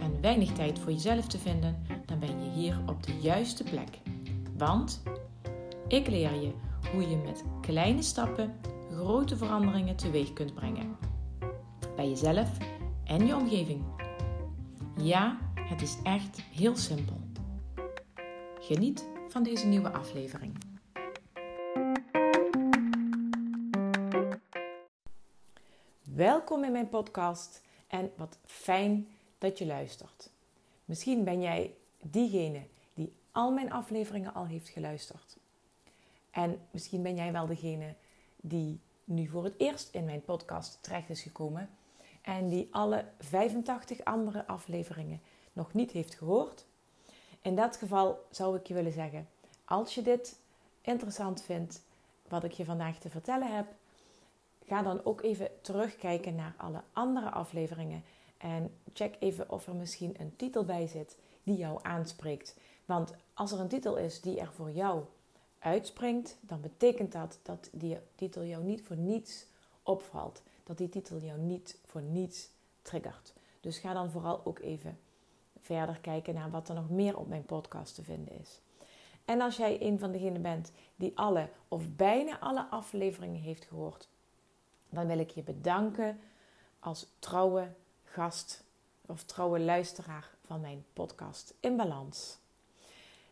en weinig tijd voor jezelf te vinden, dan ben je hier op de juiste plek. Want ik leer je hoe je met kleine stappen grote veranderingen teweeg kunt brengen. Bij jezelf en je omgeving. Ja, het is echt heel simpel. Geniet van deze nieuwe aflevering. Welkom in mijn podcast en wat fijn dat je luistert. Misschien ben jij diegene die al mijn afleveringen al heeft geluisterd. En misschien ben jij wel degene die nu voor het eerst in mijn podcast terecht is gekomen en die alle 85 andere afleveringen nog niet heeft gehoord. In dat geval zou ik je willen zeggen: als je dit interessant vindt, wat ik je vandaag te vertellen heb, ga dan ook even terugkijken naar alle andere afleveringen en check even of er misschien een titel bij zit die jou aanspreekt. Want als er een titel is die er voor jou uitspringt, dan betekent dat dat die titel jou niet voor niets opvalt. Dat die titel jou niet voor niets triggert. Dus ga dan vooral ook even verder kijken naar wat er nog meer op mijn podcast te vinden is. En als jij een van degenen bent die alle of bijna alle afleveringen heeft gehoord, dan wil ik je bedanken als trouwe gast of trouwe luisteraar van mijn podcast In Balans.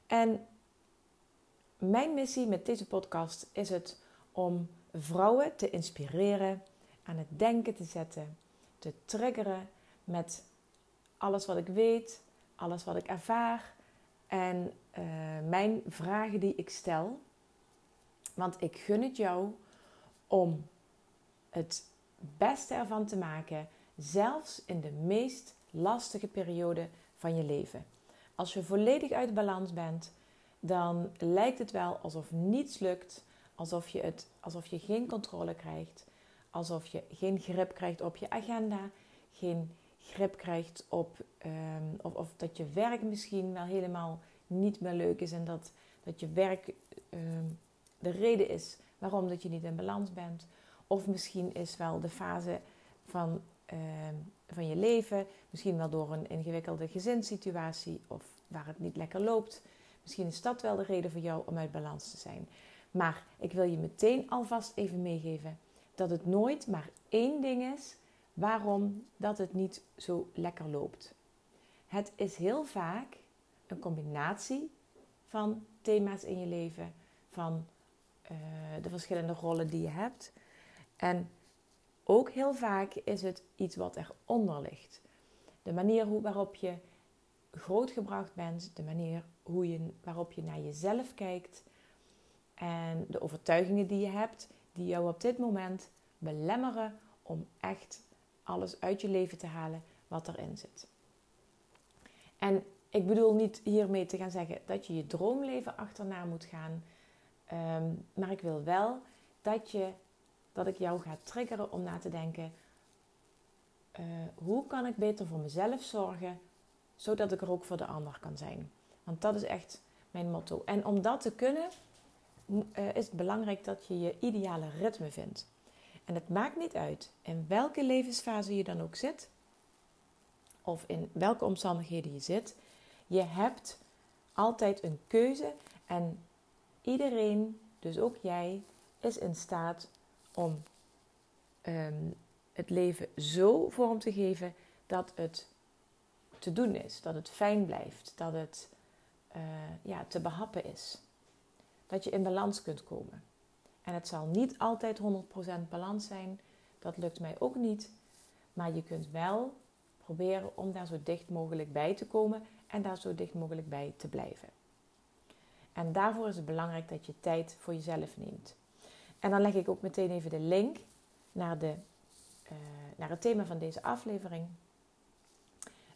En mijn missie met deze podcast is het om vrouwen te inspireren, aan het denken te zetten, te triggeren met alles wat ik weet, alles wat ik ervaar en uh, mijn vragen die ik stel. Want ik gun het jou om het beste ervan te maken, zelfs in de meest lastige periode van je leven. Als je volledig uit balans bent, dan lijkt het wel alsof niets lukt, alsof je, het, alsof je geen controle krijgt, alsof je geen grip krijgt op je agenda, geen grip krijgt op, um, of, of, dat je werk misschien wel helemaal niet meer leuk is en dat, dat je werk um, de reden is waarom dat je niet in balans bent. Of misschien is wel de fase van, uh, van je leven, misschien wel door een ingewikkelde gezinssituatie of waar het niet lekker loopt. Misschien is dat wel de reden voor jou om uit balans te zijn. Maar ik wil je meteen alvast even meegeven dat het nooit maar één ding is waarom dat het niet zo lekker loopt. Het is heel vaak een combinatie van thema's in je leven, van uh, de verschillende rollen die je hebt. En ook heel vaak is het iets wat eronder ligt. De manier waarop je grootgebracht bent, de manier hoe je, waarop je naar jezelf kijkt en de overtuigingen die je hebt, die jou op dit moment belemmeren om echt alles uit je leven te halen wat erin zit. En ik bedoel niet hiermee te gaan zeggen dat je je droomleven achterna moet gaan. Ehm, maar ik wil wel dat, je, dat ik jou ga triggeren om na te denken: uh, hoe kan ik beter voor mezelf zorgen, zodat ik er ook voor de ander kan zijn? Want dat is echt mijn motto. En om dat te kunnen, uh, is het belangrijk dat je je ideale ritme vindt. En het maakt niet uit in welke levensfase je dan ook zit, of in welke omstandigheden je zit. Je hebt altijd een keuze en iedereen, dus ook jij, is in staat om um, het leven zo vorm te geven dat het te doen is, dat het fijn blijft, dat het uh, ja, te behappen is. Dat je in balans kunt komen. En het zal niet altijd 100% balans zijn, dat lukt mij ook niet. Maar je kunt wel proberen om daar zo dicht mogelijk bij te komen en daar zo dicht mogelijk bij te blijven. En daarvoor is het belangrijk dat je tijd voor jezelf neemt. En dan leg ik ook meteen even de link naar, de, uh, naar het thema van deze aflevering.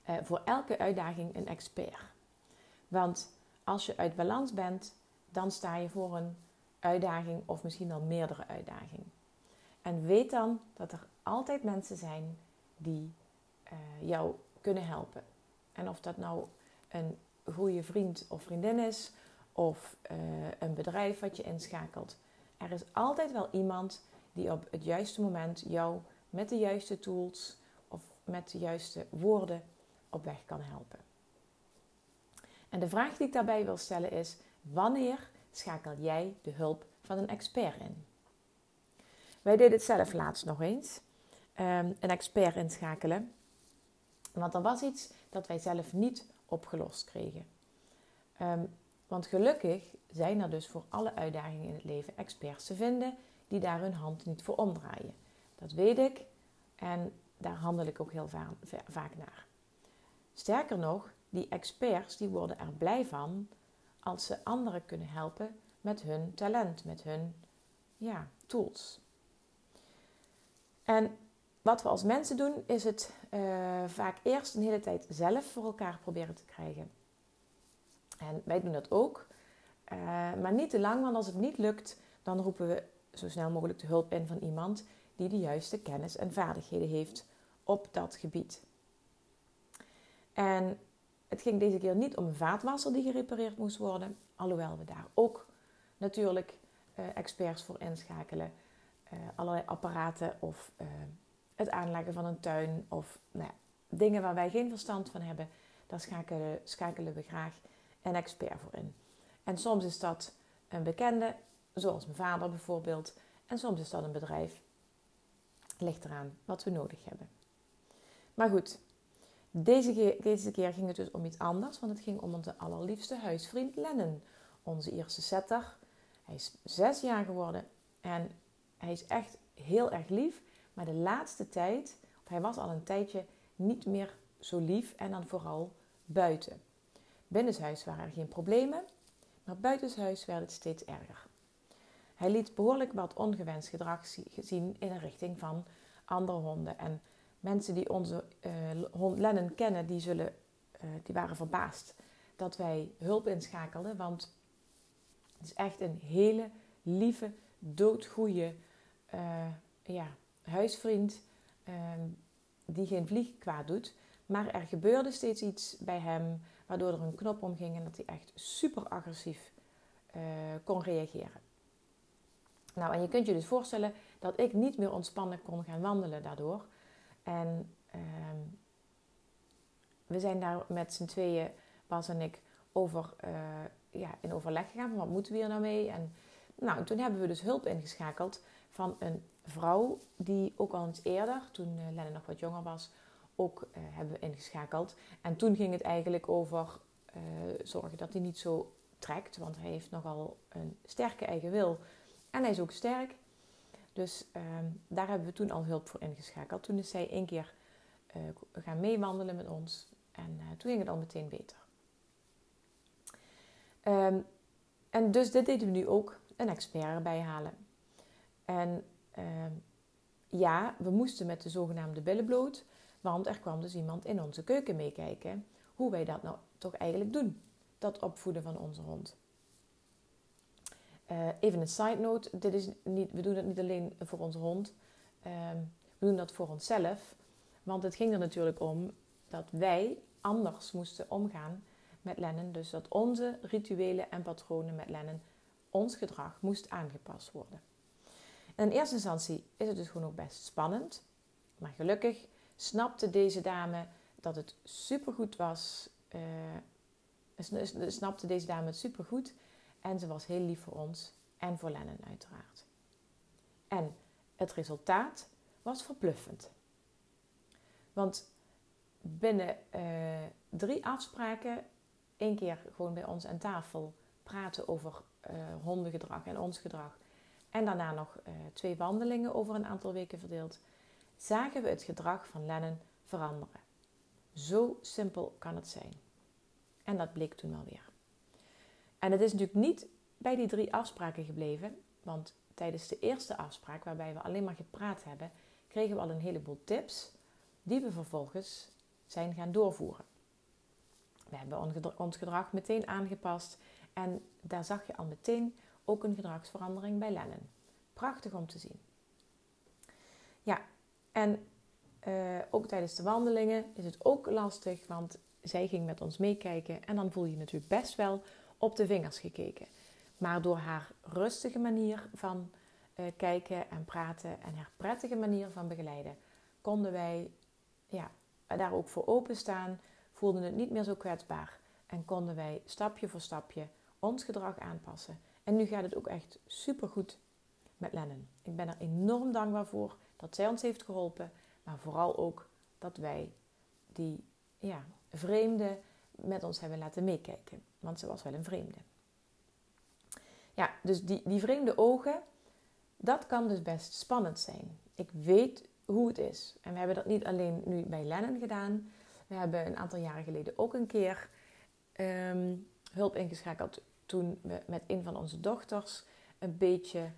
Uh, voor elke uitdaging een expert. Want als je uit balans bent, dan sta je voor een uitdaging of misschien wel meerdere uitdagingen. En weet dan dat er altijd mensen zijn die uh, jou kunnen helpen. En of dat nou een goede vriend of vriendin is, of een bedrijf wat je inschakelt. Er is altijd wel iemand die op het juiste moment jou met de juiste tools of met de juiste woorden op weg kan helpen. En de vraag die ik daarbij wil stellen is: wanneer schakel jij de hulp van een expert in? Wij deden het zelf laatst nog eens. Um, een expert inschakelen. Want er was iets dat wij zelf niet opgelost kregen. Um, want gelukkig zijn er dus voor alle uitdagingen in het leven experts te vinden die daar hun hand niet voor omdraaien. Dat weet ik en daar handel ik ook heel vaak naar. Sterker nog, die experts die worden er blij van als ze anderen kunnen helpen met hun talent, met hun ja, tools. En wat we als mensen doen, is het uh, vaak eerst een hele tijd zelf voor elkaar proberen te krijgen. En wij doen dat ook, uh, maar niet te lang, want als het niet lukt, dan roepen we zo snel mogelijk de hulp in van iemand die de juiste kennis en vaardigheden heeft op dat gebied. En het ging deze keer niet om een vaatwasser die gerepareerd moest worden, alhoewel we daar ook natuurlijk uh, experts voor inschakelen. Uh, allerlei apparaten of het aanleggen van een tuin of nou ja, dingen waar wij geen verstand van hebben, daar schakelen, schakelen we graag een expert voor in. En soms is dat een bekende, zoals mijn vader bijvoorbeeld, en soms is dat een bedrijf. Ligt eraan wat we nodig hebben. Maar goed, deze keer, deze keer ging het dus om iets anders, want het ging om onze allerliefste huisvriend Lennon, onze Ierse setter. Hij is zes jaar geworden en hij is echt heel erg lief. Maar de laatste tijd, of hij was al een tijdje niet meer zo lief en dan vooral buiten. Binnenshuis waren er geen problemen, maar buitenshuis werd het steeds erger. Hij liet behoorlijk wat ongewenst gedrag zien in de richting van andere honden. En mensen die onze uh, hond Lennon kennen, die, zullen, uh, die waren verbaasd dat wij hulp inschakelden. Want het is echt een hele lieve, doodgoeie uh, ja, huisvriend die geen vlieg kwaad doet. Maar er gebeurde steeds iets bij hem waardoor er een knop omging en dat hij echt super agressief uh, kon reageren. Nou, en je kunt je dus voorstellen dat ik niet meer ontspannen kon gaan wandelen daardoor. En uh, we zijn daar met z'n tweeën, Bas en ik, over, uh, ja, in overleg gegaan van wat moeten we hier nou mee. En nou, toen hebben we dus hulp ingeschakeld van een vrouw die ook al eens eerder, toen uh, Lennon nog wat jonger was, ook uh, hebben we ingeschakeld. En toen ging het eigenlijk over uh, zorgen dat hij niet zo trekt, want hij heeft nogal een sterke eigen wil. En hij is ook sterk. Dus ehm, daar hebben we toen al hulp voor ingeschakeld. Toen is zij één keer gaan meewandelen met ons. En toen ging het al meteen beter. Um, en dus dit deden we nu ook een expert erbij halen. En uh, ja, we moesten met de zogenaamde billen bloot, want er kwam dus iemand in onze keuken meekijken hoe wij dat nou toch eigenlijk doen, dat opvoeden van onze hond. Uh, even een side note, dit is niet, we doen het niet alleen voor onze hond, uh, we doen dat voor onszelf, want het ging er natuurlijk om dat wij anders moesten omgaan met Lennon, dus dat onze rituelen en patronen met Lennon, ons gedrag moest aangepast worden in eerste instantie is het dus gewoon ook best spannend. Maar gelukkig snapte deze dame dat het supergoed was. Uh, snapte deze dame het supergoed. En ze was heel lief voor ons en voor Lennon uiteraard. En het resultaat was verbluffend. Want binnen uh, drie afspraken, één keer gewoon bij ons aan tafel praten over uh, hondengedrag en ons gedrag en daarna nog twee wandelingen over een aantal weken verdeeld, zagen we het gedrag van Lennon veranderen. Zo simpel kan het zijn. En dat bleek toen wel weer. En het is natuurlijk niet bij die drie afspraken gebleven, want tijdens de eerste afspraak, waarbij we alleen maar gepraat hebben, kregen we al een heleboel tips die we vervolgens zijn gaan doorvoeren. we hebben ons gedrag meteen aangepast. En daar zag je al meteen ook een gedragsverandering bij Lennon. Prachtig om te zien. Ja, en uh, ook tijdens de wandelingen is het ook lastig, want zij ging met ons meekijken en dan voel je natuurlijk best wel op de vingers gekeken. Maar door haar rustige manier van uh, kijken en praten en haar prettige manier van begeleiden, konden wij ja, daar ook voor openstaan, voelden het niet meer zo kwetsbaar en konden wij stapje voor stapje ons gedrag aanpassen. En nu gaat het ook echt super goed met Lennon. Ik ben er enorm dankbaar voor dat zij ons heeft geholpen, maar vooral ook dat wij die ja, vreemde met ons hebben laten meekijken. Want ze was wel een vreemde. Ja, dus die, die vreemde ogen, dat kan dus best spannend zijn. Ik weet hoe het is. En we hebben dat niet alleen nu bij Lennon gedaan. We hebben een aantal jaren geleden ook een keer ehm, hulp ingeschakeld toen we met een van onze dochters een beetje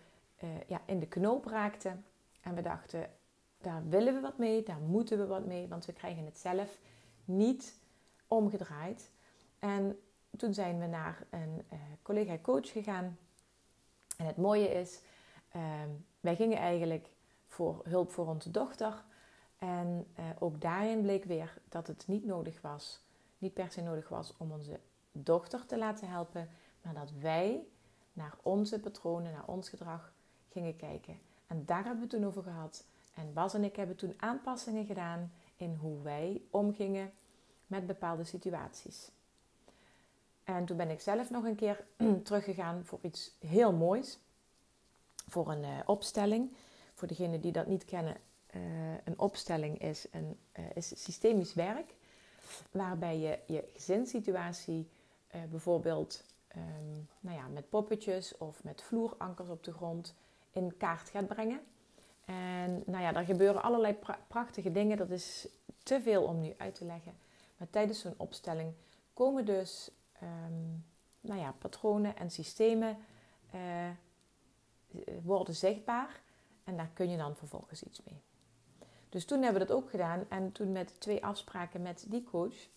uh, ja, in de knoop raakten. En we dachten, daar willen we wat mee, daar moeten we wat mee, want we krijgen het zelf niet omgedraaid. En toen zijn we naar een uh, collega coach gegaan. En het mooie is, uh, wij gingen eigenlijk voor hulp voor onze dochter. En uh, ook daarin bleek weer dat het niet nodig was, niet per se nodig was om onze dochter te laten helpen, maar dat wij naar onze patronen, naar ons gedrag gingen kijken. En daar hebben we het toen over gehad. En Bas en ik hebben toen aanpassingen gedaan in hoe wij omgingen met bepaalde situaties. En toen ben ik zelf nog een keer teruggegaan voor iets heel moois. Voor een uh, opstelling. Voor degenen die dat niet kennen, uh, een opstelling is, een, uh, is systemisch werk. Waarbij je je gezinssituatie bijvoorbeeld um, nou ja, met poppetjes of met vloerankers op de grond in kaart gaat brengen. En nou ja, er gebeuren allerlei prachtige dingen. Dat is te veel om nu uit te leggen. Maar tijdens zo'n opstelling komen dus um, nou ja, patronen en systemen uh, worden zichtbaar. En daar kun je dan vervolgens iets mee. Dus toen hebben we dat ook gedaan. En toen met twee afspraken met die coach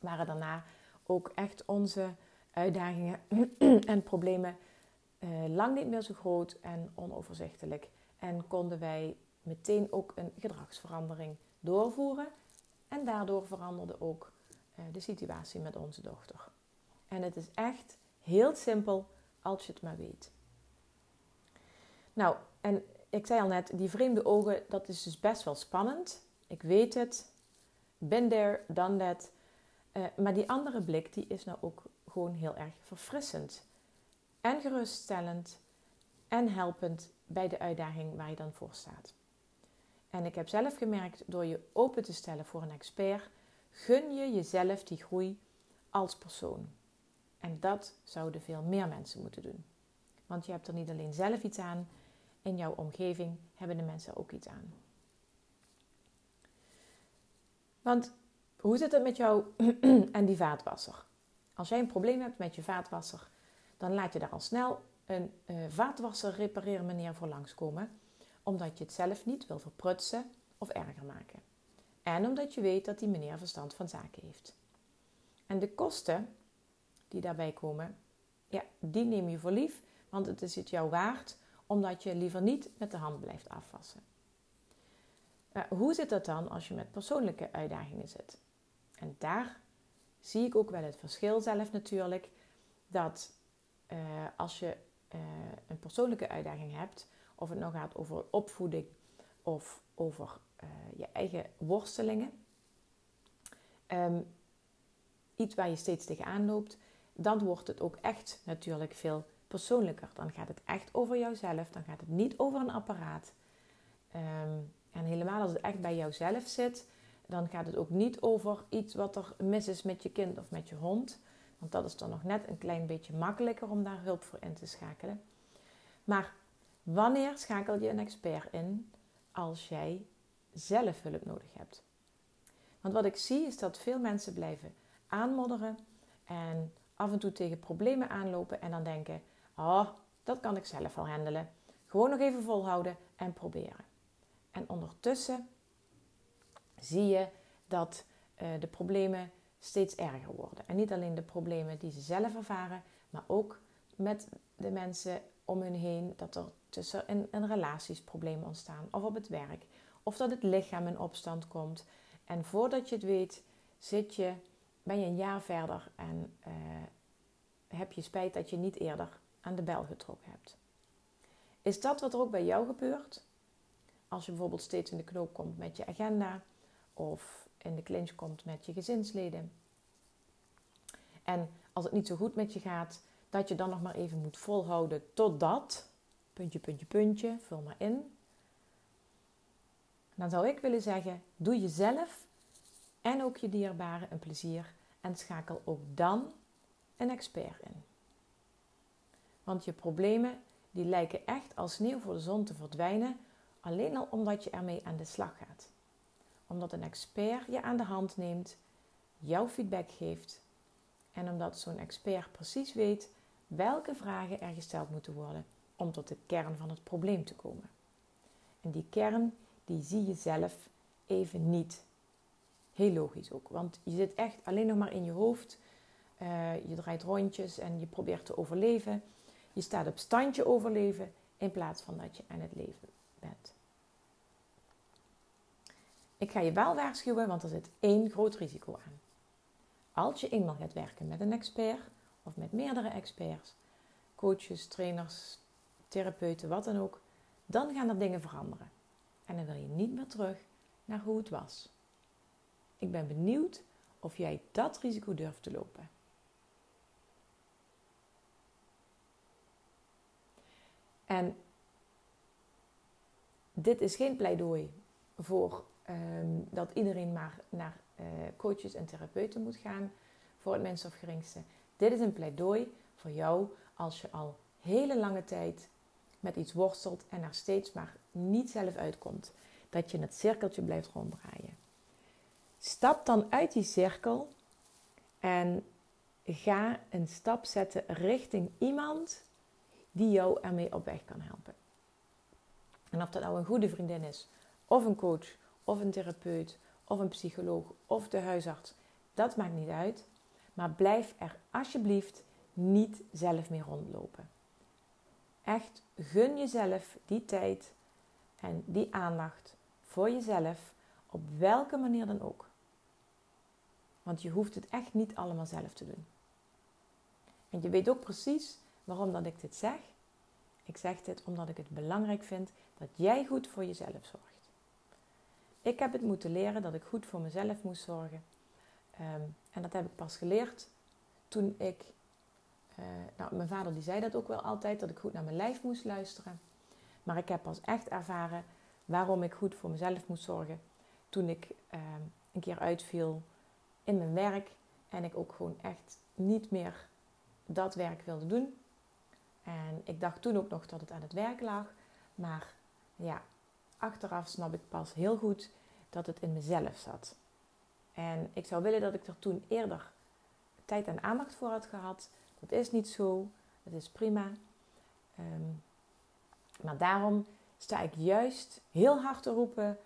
waren daarna ook echt onze uitdagingen en problemen uh, lang niet meer zo groot en onoverzichtelijk. En konden wij meteen ook een gedragsverandering doorvoeren. En daardoor veranderde ook uh, de situatie met onze dochter. En het is echt heel simpel als je het maar weet. Nou, en ik zei al net, die vreemde ogen, dat is dus best wel spannend. Ik weet het. Been there, done that. Uh, maar die andere blik, die is nou ook gewoon heel erg verfrissend. En geruststellend en helpend bij de uitdaging waar je dan voor staat. En ik heb zelf gemerkt, door je open te stellen voor een expert, gun je jezelf die groei als persoon. En dat zouden veel meer mensen moeten doen. Want je hebt er niet alleen zelf iets aan, in jouw omgeving hebben de mensen ook iets aan. Want hoe zit het met jou en die vaatwasser? Als jij een probleem hebt met je vaatwasser, dan laat je daar al snel een uh, vaatwasser repareren meneer voor langskomen, omdat je het zelf niet wil verprutsen of erger maken. En omdat je weet dat die meneer verstand van zaken heeft. En de kosten die daarbij komen, ja, die neem je voor lief, want het is het jou waard, omdat je liever niet met de hand blijft afwassen. Maar hoe zit dat dan als je met persoonlijke uitdagingen zit? En daar zie ik ook wel het verschil zelf natuurlijk. Dat uh, als je uh, een persoonlijke uitdaging hebt, of het nou gaat over opvoeding of over uh, je eigen worstelingen, um, iets waar je steeds tegenaan loopt, dan wordt het ook echt natuurlijk veel persoonlijker. Dan gaat het echt over jouzelf, dan gaat het niet over een apparaat. Um, en helemaal als het echt bij jouzelf zit, dan gaat het ook niet over iets wat er mis is met je kind of met je hond. Want dat is dan nog net een klein beetje makkelijker om daar hulp voor in te schakelen. Maar wanneer schakel je een expert in als jij zelf hulp nodig hebt? Want wat ik zie is dat veel mensen blijven aanmodderen en af en toe tegen problemen aanlopen en dan denken: Oh, dat kan ik zelf wel handelen. Gewoon nog even volhouden en proberen. En ondertussen zie je dat uh, de problemen steeds erger worden. En niet alleen de problemen die ze zelf ervaren, maar ook met de mensen om hun heen. Dat er tussen in, in relaties problemen ontstaan, of op het werk, of dat het lichaam in opstand komt. En voordat je het weet, zit je, ben je een jaar verder en uh, heb je spijt dat je niet eerder aan de bel getrokken hebt. Is dat wat er ook bij jou gebeurt? Als je bijvoorbeeld steeds in de knoop komt met je agenda of in de clinch komt met je gezinsleden. En als het niet zo goed met je gaat, dat je dan nog maar even moet volhouden totdat, puntje, puntje, puntje, vul maar in. Dan zou ik willen zeggen, doe jezelf en ook je dierbaren een plezier en schakel ook dan een expert in. Want je problemen die lijken echt als sneeuw voor de zon te verdwijnen, alleen al omdat je ermee aan de slag gaat. Omdat een expert je aan de hand neemt, jouw feedback geeft en omdat zo'n expert precies weet welke vragen er gesteld moeten worden om tot de kern van het probleem te komen. En die kern, die zie je zelf even niet. Heel logisch ook, want je zit echt alleen nog maar in je hoofd. Uh, je draait rondjes en je probeert te overleven. Je staat op standje overleven in plaats van dat je aan het leven bent. Ik ga je wel waarschuwen, want er zit één groot risico aan. Als je eenmaal gaat werken met een expert of met meerdere experts, coaches, trainers, therapeuten, wat dan ook, dan gaan er dingen veranderen. En dan wil je niet meer terug naar hoe het was. Ik ben benieuwd of jij dat risico durft te lopen. En dit is geen pleidooi voor ehm, dat iedereen maar naar uh, coaches en therapeuten moet gaan voor het mens of geringste. Dit is een pleidooi voor jou als je al hele lange tijd met iets worstelt en er steeds maar niet zelf uitkomt. Dat je in het cirkeltje blijft ronddraaien. Stap dan uit die cirkel en ga een stap zetten richting iemand die jou ermee op weg kan helpen. En of dat nou een goede vriendin is, of een coach, of een therapeut, of een psycholoog, of de huisarts, dat maakt niet uit. Maar blijf er alsjeblieft niet zelf mee rondlopen. Echt, gun jezelf die tijd en die aandacht voor jezelf, op welke manier dan ook. Want je hoeft het echt niet allemaal zelf te doen. En je weet ook precies waarom dat ik dit zeg. Ik zeg dit omdat ik het belangrijk vind dat jij goed voor jezelf zorgt. Ik heb het moeten leren dat ik goed voor mezelf moest zorgen. Ehm, en dat heb ik pas geleerd toen ik. Uh, nou, mijn vader die zei dat ook wel altijd, dat ik goed naar mijn lijf moest luisteren. Maar ik heb pas echt ervaren waarom ik goed voor mezelf moest zorgen. Toen ik ehm, een keer uitviel in mijn werk en ik ook gewoon echt niet meer dat werk wilde doen. En ik dacht toen ook nog dat het aan het werk lag. Maar ja, achteraf snap ik pas heel goed dat het in mezelf zat. En ik zou willen dat ik er toen eerder tijd en aandacht voor had gehad. Dat is niet zo. Dat is prima. Ehm, maar daarom sta ik juist heel hard te roepen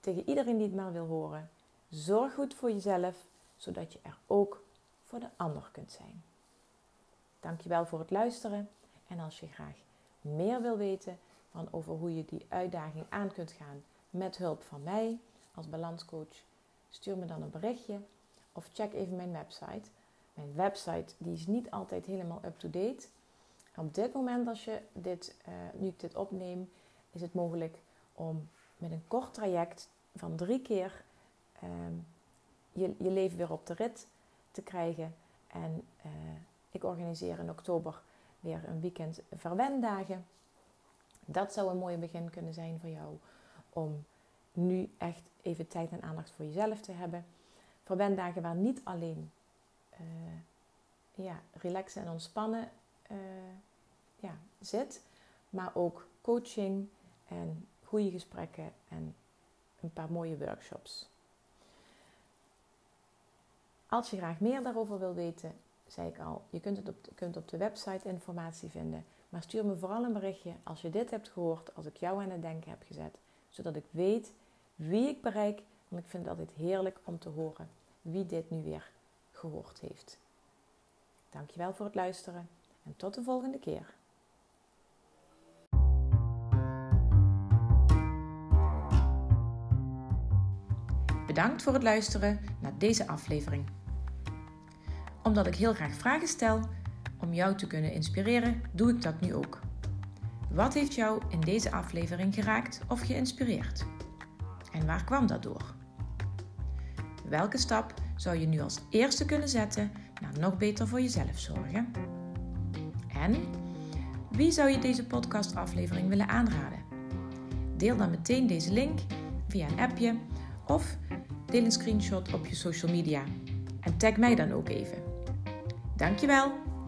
tegen iedereen die het maar wil horen. Zorg goed voor jezelf, zodat je er ook voor de ander kunt zijn. Dankjewel voor het luisteren. En als je graag meer wil weten over hoe je die uitdaging aan kunt gaan met hulp van mij als balanscoach, stuur me dan een berichtje of check even mijn website. Mijn website die is niet altijd helemaal up-to-date. Op dit moment, als je dit, uh, nu ik dit opneem, is het mogelijk om met een kort traject van drie keer ehm, je, je leven weer op de rit te krijgen. En uh, ik organiseer in oktober weer een weekend verwendagen. Dat zou een mooi begin kunnen zijn voor jou om nu echt even tijd en aandacht voor jezelf te hebben. Verwendagen waar niet alleen uh, ja, relaxen en ontspannen uh, ja, zit, maar ook coaching en goede gesprekken en een paar mooie workshops. Als je graag meer daarover wil weten, zei ik al, je kunt, het op kunt op de website informatie vinden. Maar stuur me vooral een berichtje als je dit hebt gehoord, als ik jou aan het denken heb gezet. Zodat ik weet wie ik bereik. Want ik vind het altijd heerlijk om te horen wie dit nu weer gehoord heeft. Dankjewel voor het luisteren en tot de volgende keer. Bedankt voor het luisteren naar deze aflevering. Omdat ik heel graag vragen stel om jou te kunnen inspireren, doe ik dat nu ook. Wat heeft jou in deze aflevering geraakt of geïnspireerd? En waar kwam dat door? Welke stap zou je nu als eerste kunnen zetten naar nog beter voor jezelf zorgen? En wie zou je deze podcastaflevering willen aanraden? Deel dan meteen deze link via een appje of deel een screenshot op je social media en tag mij dan ook even. Dankjewel,